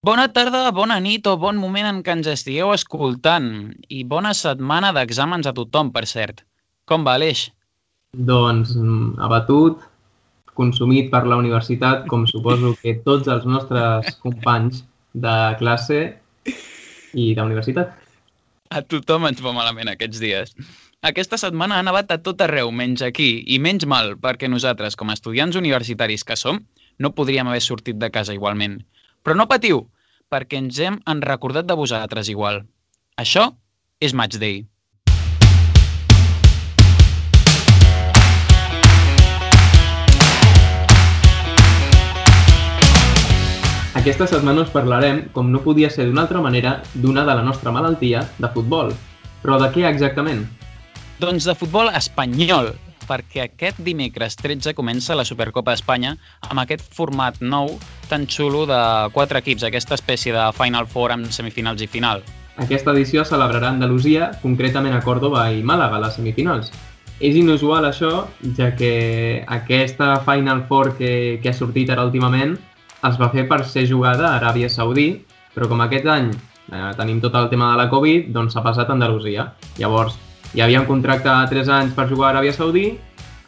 Bona tarda, bona nit o bon moment en què ens estigueu escoltant. I bona setmana d'exàmens a tothom, per cert. Com va, Aleix? Doncs mm, abatut, consumit per la universitat, com suposo que tots els nostres companys de classe i de universitat. A tothom ens va malament aquests dies. Aquesta setmana ha nevat a tot arreu, menys aquí, i menys mal, perquè nosaltres, com a estudiants universitaris que som, no podríem haver sortit de casa igualment. Però no patiu, perquè ens hem en recordat de vosaltres igual. Això és Match Day. Aquesta setmana us parlarem, com no podia ser d'una altra manera, d'una de la nostra malaltia, de futbol. Però de què exactament? Doncs de futbol espanyol, perquè aquest dimecres 13 comença la Supercopa d'Espanya amb aquest format nou tan xulo de quatre equips, aquesta espècie de Final Four amb semifinals i final. Aquesta edició celebrarà Andalusia, concretament a Còrdoba i Màlaga, les semifinals. És inusual això, ja que aquesta Final Four que, que ha sortit ara últimament es va fer per ser jugada a Aràbia Saudí, però com aquest any eh, tenim tot el tema de la Covid, doncs s'ha passat a Andalusia. Llavors, hi havia un contracte a 3 anys per jugar a Aràbia Saudí,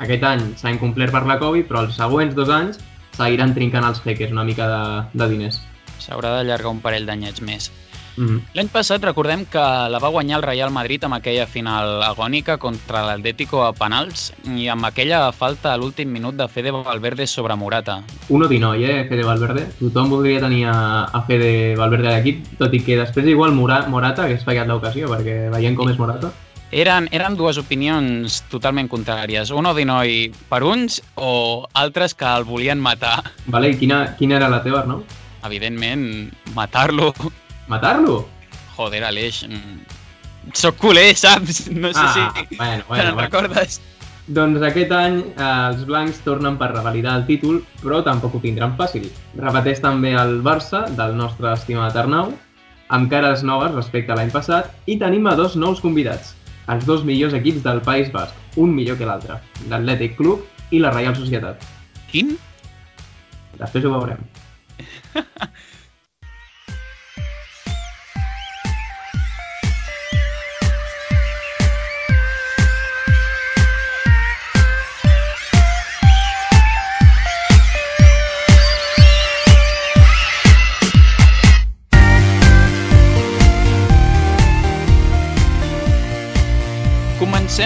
aquest any s'ha incomplert per la Covid, però els següents dos anys seguiran trincant els jeques una mica de, de diners. S'haurà d'allargar un parell d'anyets més. Mm -hmm. L'any passat recordem que la va guanyar el Real Madrid amb aquella final agònica contra l'Atlético a penals i amb aquella falta a l'últim minut de Fede Valverde sobre Morata. 1-19, eh, Fede Valverde. Tothom voldria tenir a, a Fede Valverde a l'equip, tot i que després igual Mora, Morata hagués fallat l'ocasió, perquè veient com és Morata... Eren, eren dues opinions totalment contràries. Un Odinoi per uns o altres que el volien matar. Vale, i quina, quina era la teva, Arnau? Evidentment, matar-lo. Matar-lo? Joder, Aleix. mm, Soc culer, saps? No sé Ah, si bueno, bueno, n'en bueno. recordes. Doncs aquest any eh, els blancs tornen per revalidar el títol, però tampoc ho tindran fàcil. Repeteix també el Barça, del nostre estimat Arnau, amb cares noves respecte a l'any passat, i tenim a dos nous convidats, els dos millors equips del País Basc, un millor que l'altre, l'Atlètic Club i la Reial Societat. Quin? Després ho veurem.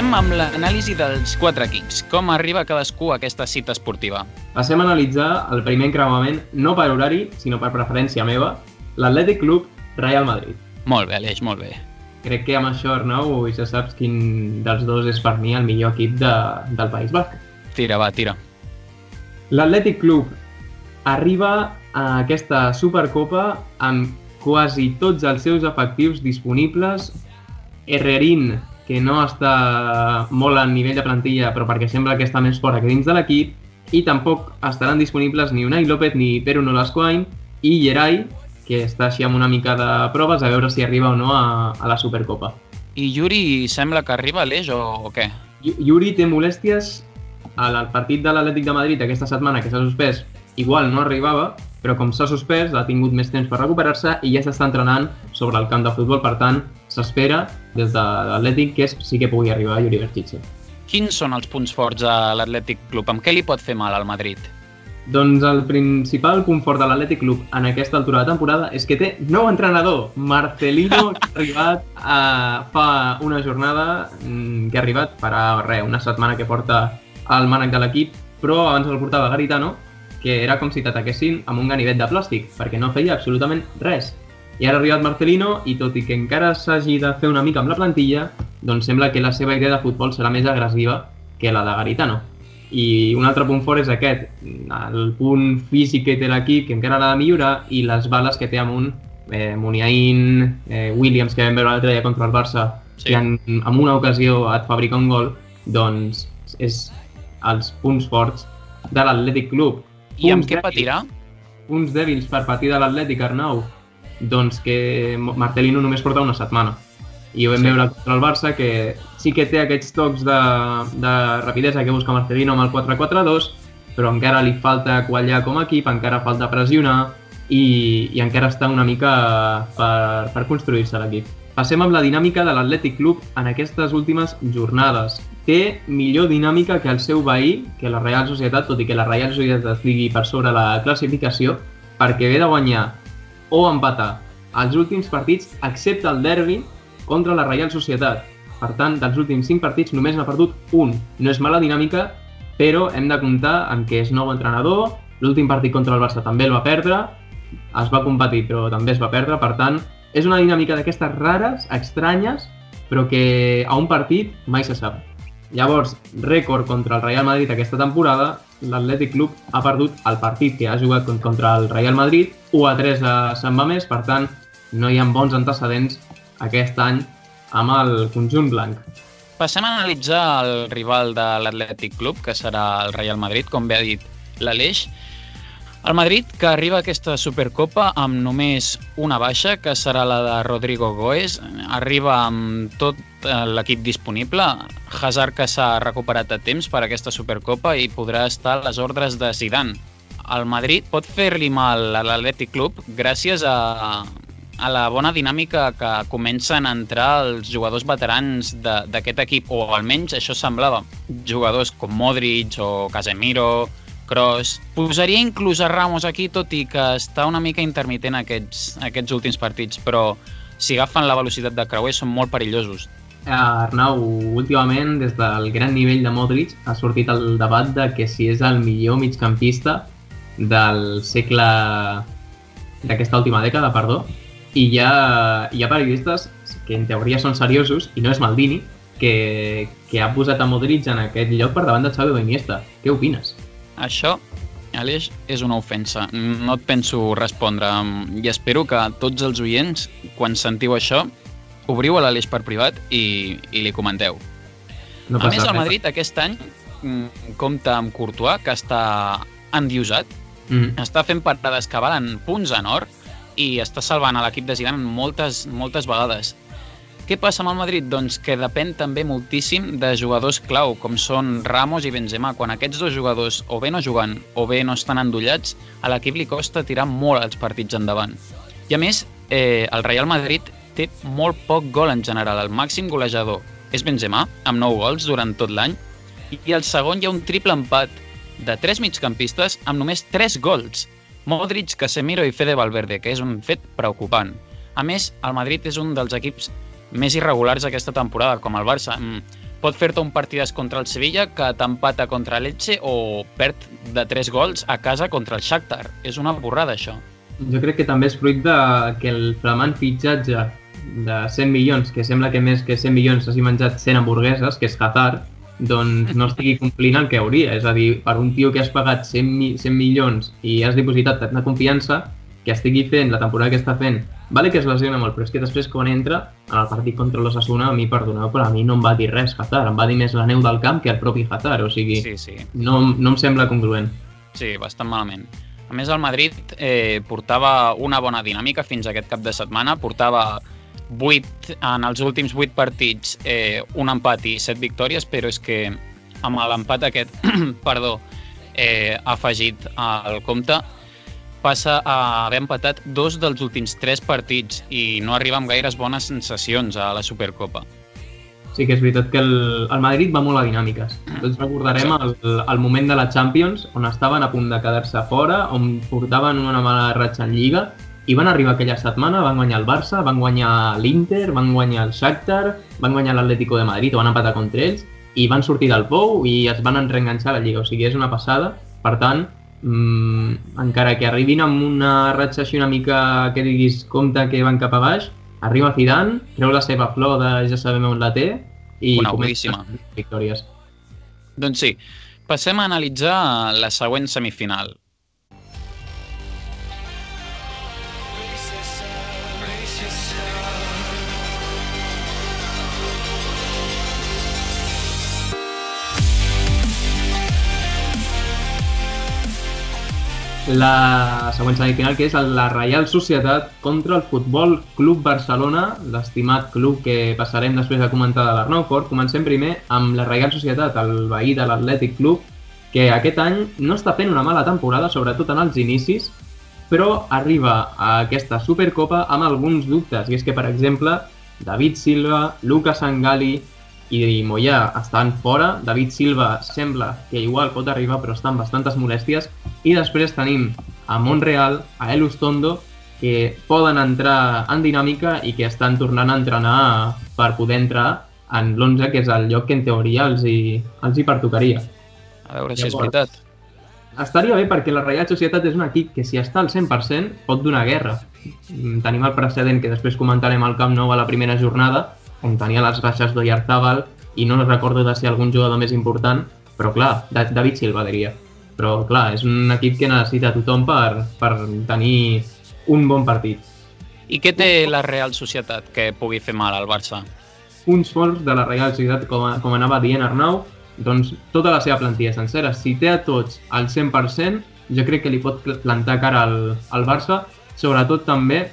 Comencem amb l'anàlisi dels quatre equips. Com arriba cadascú a aquesta cita esportiva? Passem a analitzar el primer encreuament no per horari, sinó per preferència meva, l'Atlètic Club Real Madrid. Molt bé, Aleix, molt bé. Crec que amb això, Arnau, ja saps quin dels dos és per mi el millor equip de, del País Basc. Tira, va, tira. L'Atlètic Club arriba a aquesta Supercopa amb quasi tots els seus efectius disponibles. Herrerín, que no està molt a nivell de plantilla, però perquè sembla que està més fora que dins de l'equip, i tampoc estaran disponibles ni Unai López ni Peru Nolascoain, i Gerai, que està així amb una mica de proves a veure si arriba o no a, a la Supercopa. I Yuri sembla que arriba, Aleix, o, o què? Yu- Yuri té molèsties al al partit de l'Atlètic de Madrid aquesta setmana que s'ha suspès, igual no arribava, però com s'ha suspès ha tingut més temps per recuperar-se i ja s'està entrenant sobre el camp de futbol, per tant s'espera des de l'Atlètic que és, sí que pugui arribar Yuri Berchiche. Quins són els punts forts a l'Atlètic Club? Amb què li pot fer mal al Madrid? Doncs el principal punt fort de l'Atlètic Club en aquesta altura de temporada és que té nou entrenador, Marcelino, que ha arribat a, fa una jornada mm, que ha arribat farà res, una setmana que porta al mànec de l'equip, però abans el portava Garitano, que era com si t'ataquessin amb un ganivet de plàstic, perquè no feia absolutament res. I ara ha arribat Marcelino i tot i que encara s'hagi de fer una mica amb la plantilla, doncs sembla que la seva idea de futbol serà més agressiva que la de Garitano. I un altre punt fort és aquest, el punt físic que té l'equip, que encara l'ha de millorar, i les bales que té amunt, eh, Muniain, eh, Williams, que vam veure l'altre dia contra el Barça, Sí. que en, en una ocasió et fabrica un gol, doncs és els punts forts de l'Atlètic Club. I amb Punts què dèbils- patirà? Punts dèbils per patir de l'Atlètic, Arnau? Doncs que Marcelino només porta una setmana. I ho vam Sí. sí. veure contra el Barça, que sí que té aquests tocs de, de rapidesa que busca Marcelino amb el 4-4-2, però encara li falta quallar com a equip, encara falta pressionar, i, i encara està una mica per, per construir-se l'equip. Passem amb la dinàmica de l'Atlètic Club en aquestes últimes jornades. Té millor dinàmica que el seu veí, que la Real Societat, tot i que la Real Societat estigui per sobre la classificació, perquè ve de guanyar o empatar els últims partits, excepte el derbi contra la Real Societat. Per tant, dels últims 5 partits només n'ha perdut un. No és mala dinàmica, però hem de comptar en què és nou entrenador, l'últim partit contra el Barça també el va perdre, es va competir però també es va perdre, per tant, és una dinàmica d'aquestes rares, estranyes, però que a un partit mai se sap. Llavors, rècord contra el Real Madrid aquesta temporada, l'Atlètic Club ha perdut el partit que ha jugat contra el Real Madrid, 1 a 3 a Sant Mamés, per tant, no hi ha bons antecedents aquest any amb el conjunt blanc. Passem a analitzar el rival de l'Atlètic Club, que serà el Real Madrid, com bé ha dit l'Aleix. El Madrid, que arriba a aquesta Supercopa amb només una baixa, que serà la de Rodrigo Goes, arriba amb tot eh, l'equip disponible. Hazard que s'ha recuperat a temps per aquesta Supercopa i podrà estar a les ordres de Zidane. El Madrid pot fer-li mal a l'Atlètic Club gràcies a, a la bona dinàmica que comencen a entrar els jugadors veterans d'aquest equip, o almenys això semblava. Jugadors com Modric o Casemiro, Kroos... Posaria inclús a Ramos aquí, tot i que està una mica intermitent aquests, aquests últims partits, però si agafen la velocitat de creuer són molt perillosos. Arnau, últimament, des del gran nivell de Modric, ha sortit el debat de que si és el millor migcampista del segle d'aquesta última dècada, perdó, i hi ha, hi ha periodistes que en teoria són seriosos, i no és Maldini, que, que ha posat a Modric en aquest lloc per davant de Xavi Iniesta. Què opines? Això, Aleix, és una ofensa. No et penso respondre i espero que tots els oients, quan sentiu això, obriu a l'Aleix per privat i, i li comenteu. No a més, el Madrid aquest any mm, compta amb Courtois, que està endiosat, mm. està fent parades que valen punts en or, i està salvant a l'equip de Zidane moltes, moltes vegades. Què passa amb el Madrid? Doncs que depèn també moltíssim de jugadors clau, com són Ramos i Benzema. Quan aquests dos jugadors o bé no juguen o bé no estan endollats, a l'equip li costa tirar molt els partits endavant. I a més, eh, el Real Madrid té molt poc gol en general. El màxim golejador és Benzema, amb 9 gols durant tot l'any, i al segon hi ha un triple empat de tres migcampistes amb només 3 gols. Modric, Casemiro i Fede Valverde, que és un fet preocupant. A més, el Madrid és un dels equips més irregulars aquesta temporada, com el Barça. Mm, pot fer-te un partidàs contra el Sevilla que t'empata contra l'Elche o perd de 3 gols a casa contra el Shakhtar. És una borrada, això. Jo crec que també és fruit de que el flamant fitxatge de 100 milions, que sembla que més que 100 milions hagi menjat 100 hamburgueses, que és Hazard, doncs no estigui complint el que hauria. És a dir, per un tio que has pagat 100, 100 milions i has dipositat tanta confiança, que estigui fent la temporada que està fent, vale que es lesiona molt, però és que després quan entra en el partit contra l'Ossassuna, a mi, perdoneu, però a mi no em va dir res Hazard, em va dir més la neu del camp que el propi Hazard, o sigui, sí, sí. No, no em sembla congruent. Sí, bastant malament. A més, el Madrid eh, portava una bona dinàmica fins aquest cap de setmana, portava 8, en els últims 8 partits eh, un empat i 7 victòries, però és que amb l'empat aquest, perdó, eh, afegit al compte, passa a haver empatat dos dels últims tres partits i no arriba amb gaires bones sensacions a la Supercopa. Sí que és veritat que el, el Madrid va molt a dinàmiques. Tots recordarem el, el moment de la Champions, on estaven a punt de quedar-se fora, on portaven una mala ratxa en Lliga, i van arribar aquella setmana, van guanyar el Barça, van guanyar l'Inter, van guanyar el Shakhtar, van guanyar l'Atlético de Madrid, o van empatar contra ells, i van sortir del pou i es van reenganxar a la Lliga. O sigui, és una passada. Per tant, mmm, encara que arribin amb una ratxa així una mica que diguis compte que van cap a baix, arriba Zidane, treu la seva flor de ja sabem on la té i comença victòries. Doncs sí, passem a analitzar la següent semifinal. La següent semifinal, que és la Reial Societat contra el Futbol Club Barcelona, l'estimat club que passarem després a comentar de l'Arnau Fort. Comencem primer amb la Reial Societat, el veí de l'Atlètic Club, que aquest any no està fent una mala temporada, sobretot en els inicis, però arriba a aquesta Supercopa amb alguns dubtes, i és que, per exemple, David Silva, Lucas Angali i Moyà estan fora. David Silva sembla que igual pot arribar, però estan bastantes molèsties. I després tenim a Montreal, a El Ustondo, que poden entrar en dinàmica i que estan tornant a entrenar per poder entrar en l'11, que és el lloc que en teoria els hi, els hi pertocaria. A veure si és veritat. Estaria bé perquè la Reial Societat és un equip que si està al 100% pot donar guerra. Mm, Tenim el precedent que després comentarem al Camp Nou a la primera jornada, on tenia les baixes d'Oyarzábal i no recordo de si algun jugador més important, però clar, Da- David Silva diria. Però clar, és un equip que necessita tothom per, per tenir un bon partit. I què té la Real Societat que pugui fer mal al Barça? Uns fons de la Reial Societat, com, a- com anava dient Arnau, doncs tota la seva plantilla sencera. Si té a tots al 100%, jo crec que li pot pl- plantar cara al, al Barça, sobretot també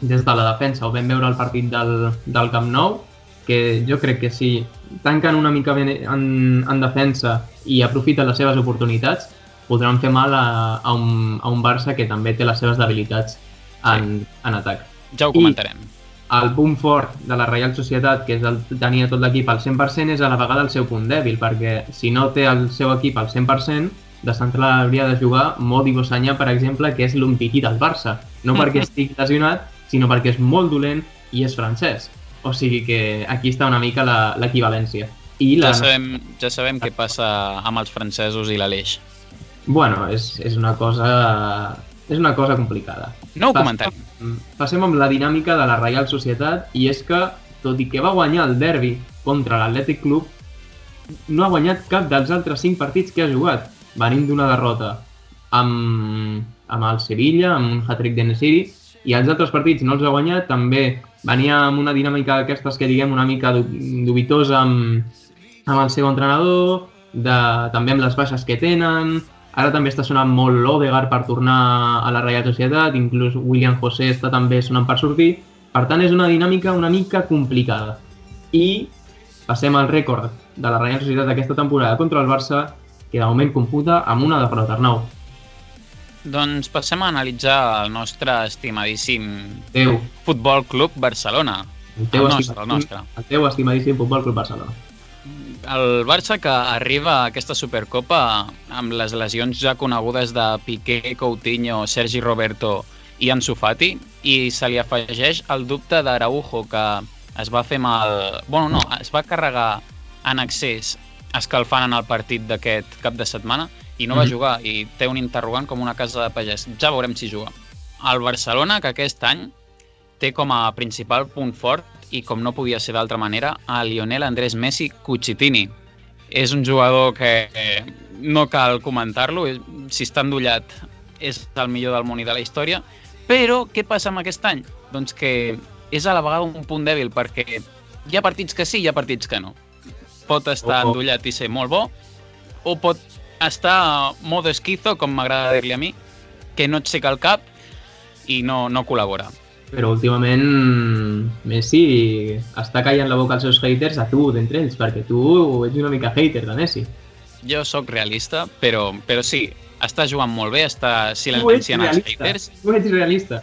des de la defensa. Ho vam veure al partit del, del Camp Nou, que jo crec que si tanquen una mica ben en, en defensa i aprofiten les seves oportunitats, podran fer mal a, a, un, a un Barça que també té les seves debilitats en, en atac. Ja ho I- comentarem. El punt fort de la Reial Societat, que és el tenir tot l'equip al 100%, és a la vegada el seu punt dèbil, perquè si no té el seu equip al 100%, de central hauria de jugar Modi Bossanyà, per exemple, que és l'umpití del Barça. No perquè estigui lesionat, sinó perquè és molt dolent i és francès. O sigui que aquí està una mica la- l'equivalència. I la... Ja sabem, ja sabem què passa amb els francesos i l'Aleix. Bueno, és, és una cosa... És una cosa complicada. No ho Pas- comentarem. Passem amb la dinàmica de la Reial Societat i és que, tot i que va guanyar el derbi contra l'Atlètic Club, no ha guanyat cap dels altres cinc partits que ha jugat. Venim d'una derrota amb, amb el Sevilla, amb un hat-trick de Nesiri, i els altres partits no els ha guanyat, també venia amb una dinàmica d'aquestes que diguem una mica du- dubitosa amb, amb el seu entrenador, de, també amb les baixes que tenen, ara també està sonant molt l'Odegaard per tornar a la Reial Societat, inclús William José està també sonant per sortir, per tant és una dinàmica una mica complicada. I passem al rècord de la Reial Societat d'aquesta temporada contra el Barça, que de moment computa amb una derrota, Arnau. Doncs passem a analitzar el nostre estimadíssim Teu, Futbol Club Barcelona. el teu, El nostre, el nostre. el teu estimadíssim Futbol Club Barcelona. El Barça que arriba a aquesta Supercopa amb les lesions ja conegudes de Piqué, Coutinho, Sergi Roberto i Ansu Fati i se li afegeix el dubte d'Araujo que es va fer mal... Bueno, no, es va carregar en excés escalfant en el partit d'aquest cap de setmana i no va Mhm. jugar i té un interrogant com una casa de pagès. Ja veurem si juga. El Barcelona, que aquest any té com a principal punt fort i com no podia ser d'altra manera, a Lionel Andrés Messi Cucitini. És un jugador que eh, no cal comentar-lo, si està endollat és el millor del món i de la història, però què passa amb aquest any? Doncs que és a la vegada un punt dèbil perquè hi ha partits que sí i hi ha partits que no. Pot estar Oh, oh. endollat i ser molt bo, o pot estar modo esquizo, com m'agrada dir-li a mi, que no et seca el cap i no, no col·labora. Però últimament Messi està callant la boca als seus haters a tu d'entre ells, perquè tu ets una mica hater de Messi. Jo sóc realista, però, però sí, està jugant molt bé, està silenciant els haters. Tu ets realista.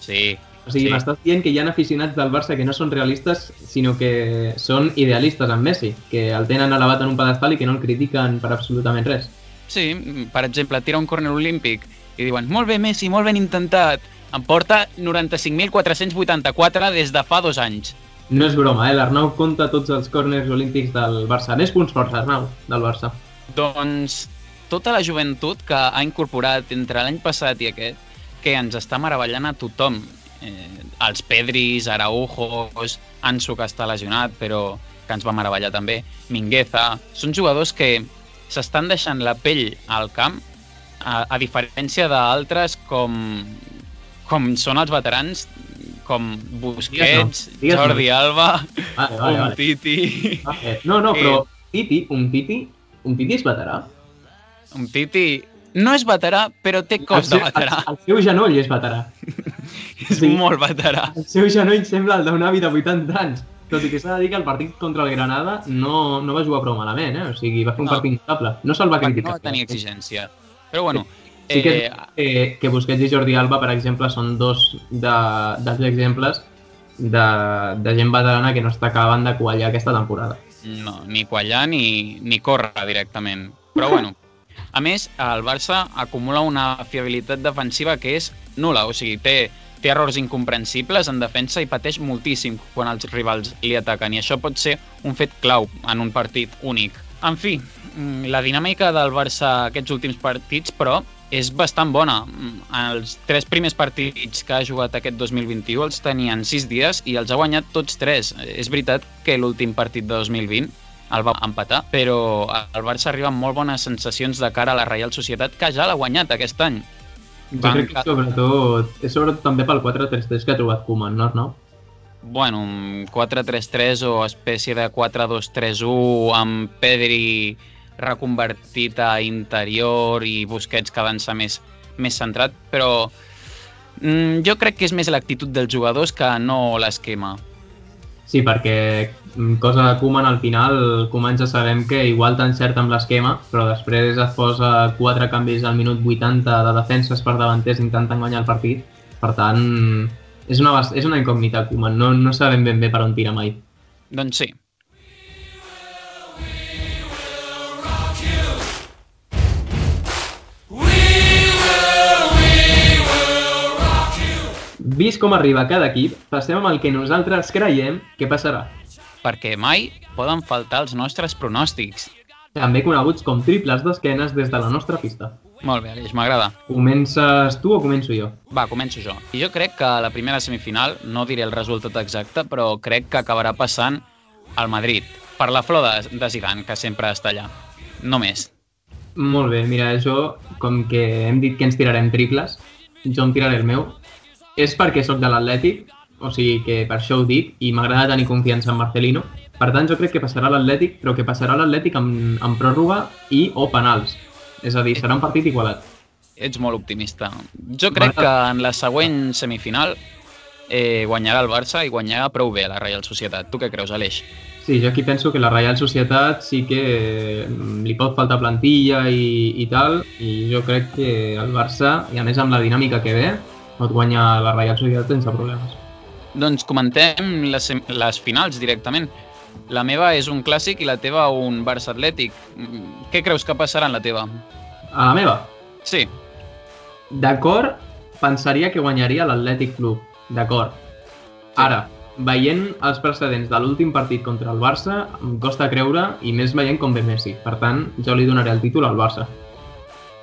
Sí, O sigui, Sí. m'estàs dient que hi ha aficionats del Barça que no són realistes, sinó que són idealistes amb Messi, que el tenen elevat en un pedestal i que no el critiquen per absolutament res. sí, per exemple, tira un córner olímpic i diuen, molt bé Messi, molt ben intentat, em porta 95.484 des de fa dos anys. No és broma, eh? L'Arnau compta tots els córners olímpics del Barça. Més punts forts, Arnau, del Barça. Doncs tota la joventut que ha incorporat entre l'any passat i aquest, que ens està meravellant a tothom. Eh, els Pedris, Araujos, Ansu que està lesionat però que ens va meravellar també, Mingueza, són jugadors que s'estan deixant la pell al camp a, a diferència d'altres com, com són els veterans com Busquets, Digues-me, digues-me. Jordi Alba, Vale, vale, vale. Umtiti... Vale. No, no, però Titi, un Titi, un Titi és veterà. Un Titi no és veterà, però té cos de veterà. El, el seu genoll és veterà. És sí. molt veterà. El seu genoll sembla el d'un avi de 80 anys. Tot i que s'ha de dir que el partit contra el Granada no, no va jugar prou malament, eh? O sigui, va fer un No. partit notable. No se'l va criticar. no va tenir exigència. Però bueno, Sí que, eh, que, que Busquets i Jordi Alba, per exemple, són dos de, dels exemples de, de gent veterana que no està acabant de quallar aquesta temporada. No, ni quallar ni, ni córrer directament. Però bueno, a més, el Barça acumula una fiabilitat defensiva que és nula, o sigui, té, té errors incomprensibles en defensa i pateix moltíssim quan els rivals li ataquen, i això pot ser un fet clau en un partit únic. En fi, mm, la dinàmica del Barça aquests últims partits, però, és bastant bona. Els tres primers partits que ha jugat aquest 2021 els tenien sis dies i els ha guanyat tots tres. És veritat que l'últim partit de 2020 el va empatar, però el Barça arriba amb molt bones sensacions de cara a la Reial Societat, que ja l'ha guanyat aquest any. Jo crec que sobretot, és sobretot també pel 4-3-3 que ha trobat Koeman, no Arnau? Bueno, 4-3-3 o espècie de 4-2-3-1 amb Pedri reconvertit a interior i Busquets que avança més, més centrat, però mm, jo crec que és més l'actitud dels jugadors que no l'esquema. Sí, perquè mm, cosa de Koeman al final, Koeman ja sabem que igual t'encerta amb l'esquema, però després et posa quatre canvis al minut 80 de defenses per davanters intentant guanyar el partit. Per tant, és una, és una incògnita Koeman, no, no sabem ben bé per on tira mai. Doncs sí, Vist com arriba cada equip, passem amb el que nosaltres creiem que passarà. Perquè mai poden faltar els nostres pronòstics. També coneguts com triples d'esquenes des de la nostra pista. Molt bé, Aleix, m'agrada. Comences tu o començo jo? Va, començo jo. I jo crec que la primera semifinal, no diré el resultat exacte, però crec que acabarà passant al Madrid, per la flor de, de Zidane, que sempre està allà. No més. Molt bé, mira, jo, com que hem dit que ens tirarem triples, jo em tiraré el meu és perquè sóc de l'Atlètic, o sigui que per això ho dic, i m'agrada tenir confiança en Marcelino. Per tant, jo crec que passarà l'Atlètic, però que passarà l'Atlètic amb, amb pròrroga i o penals. És a dir, serà un partit igualat. Ets molt optimista. Jo crec que en la següent semifinal eh, guanyarà el Barça i guanyarà prou bé la Reial Societat. Tu què creus, Aleix? Sí, jo aquí penso que la Reial Societat sí que mm, li pot faltar plantilla i, i tal, i jo crec que el Barça, i a més amb la dinàmica que ve, pot guanyar la Reial Societat sense problemes. Doncs comentem les, les finals directament. La meva és un clàssic i la teva un Barça Atlètic. Què creus que passarà en la teva? A la meva? Sí. D'acord, pensaria que guanyaria l'Atlètic Club. D'acord. Sí. Ara, veient els precedents de l'últim partit contra el Barça, em costa creure i més veient com ve Messi. Per tant, jo li donaré el títol al Barça.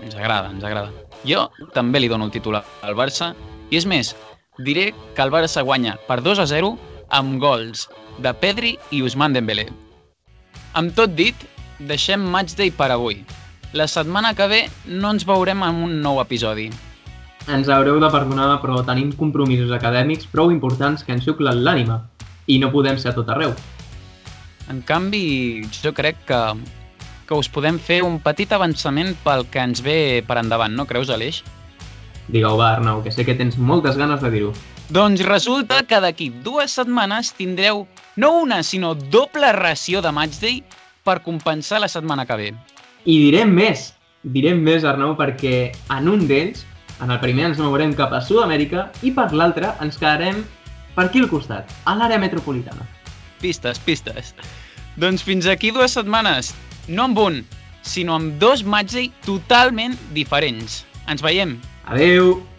Ens agrada, ens agrada. Jo també li dono el títol al Barça i és més, diré que el Barça guanya per 2 a 0 amb gols de Pedri i Ousmane Dembélé. Amb tot dit, deixem Matchday per avui. La setmana que ve no ens veurem en un nou episodi. Ens haureu de perdonar, però tenim compromisos acadèmics prou importants que ens xuclen l'ànima i no podem ser a tot arreu. En canvi, jo crec que que us podem fer un petit avançament pel que ens ve per endavant, no creus, Aleix? Digue-ho, va, Arnau, que sé que tens moltes ganes de dir-ho. Doncs resulta que d'aquí dues setmanes tindreu no una, sinó doble ració de Matchday per compensar la setmana que ve. I direm més, direm més, Arnau, perquè en un d'ells, en el primer ens mourem cap a Sud-amèrica i per l'altre ens quedarem per aquí al costat, a l'àrea metropolitana. Pistes, pistes. Doncs fins aquí dues setmanes no amb un, sinó amb dos Matchday totalment diferents. Ens veiem. Adeu!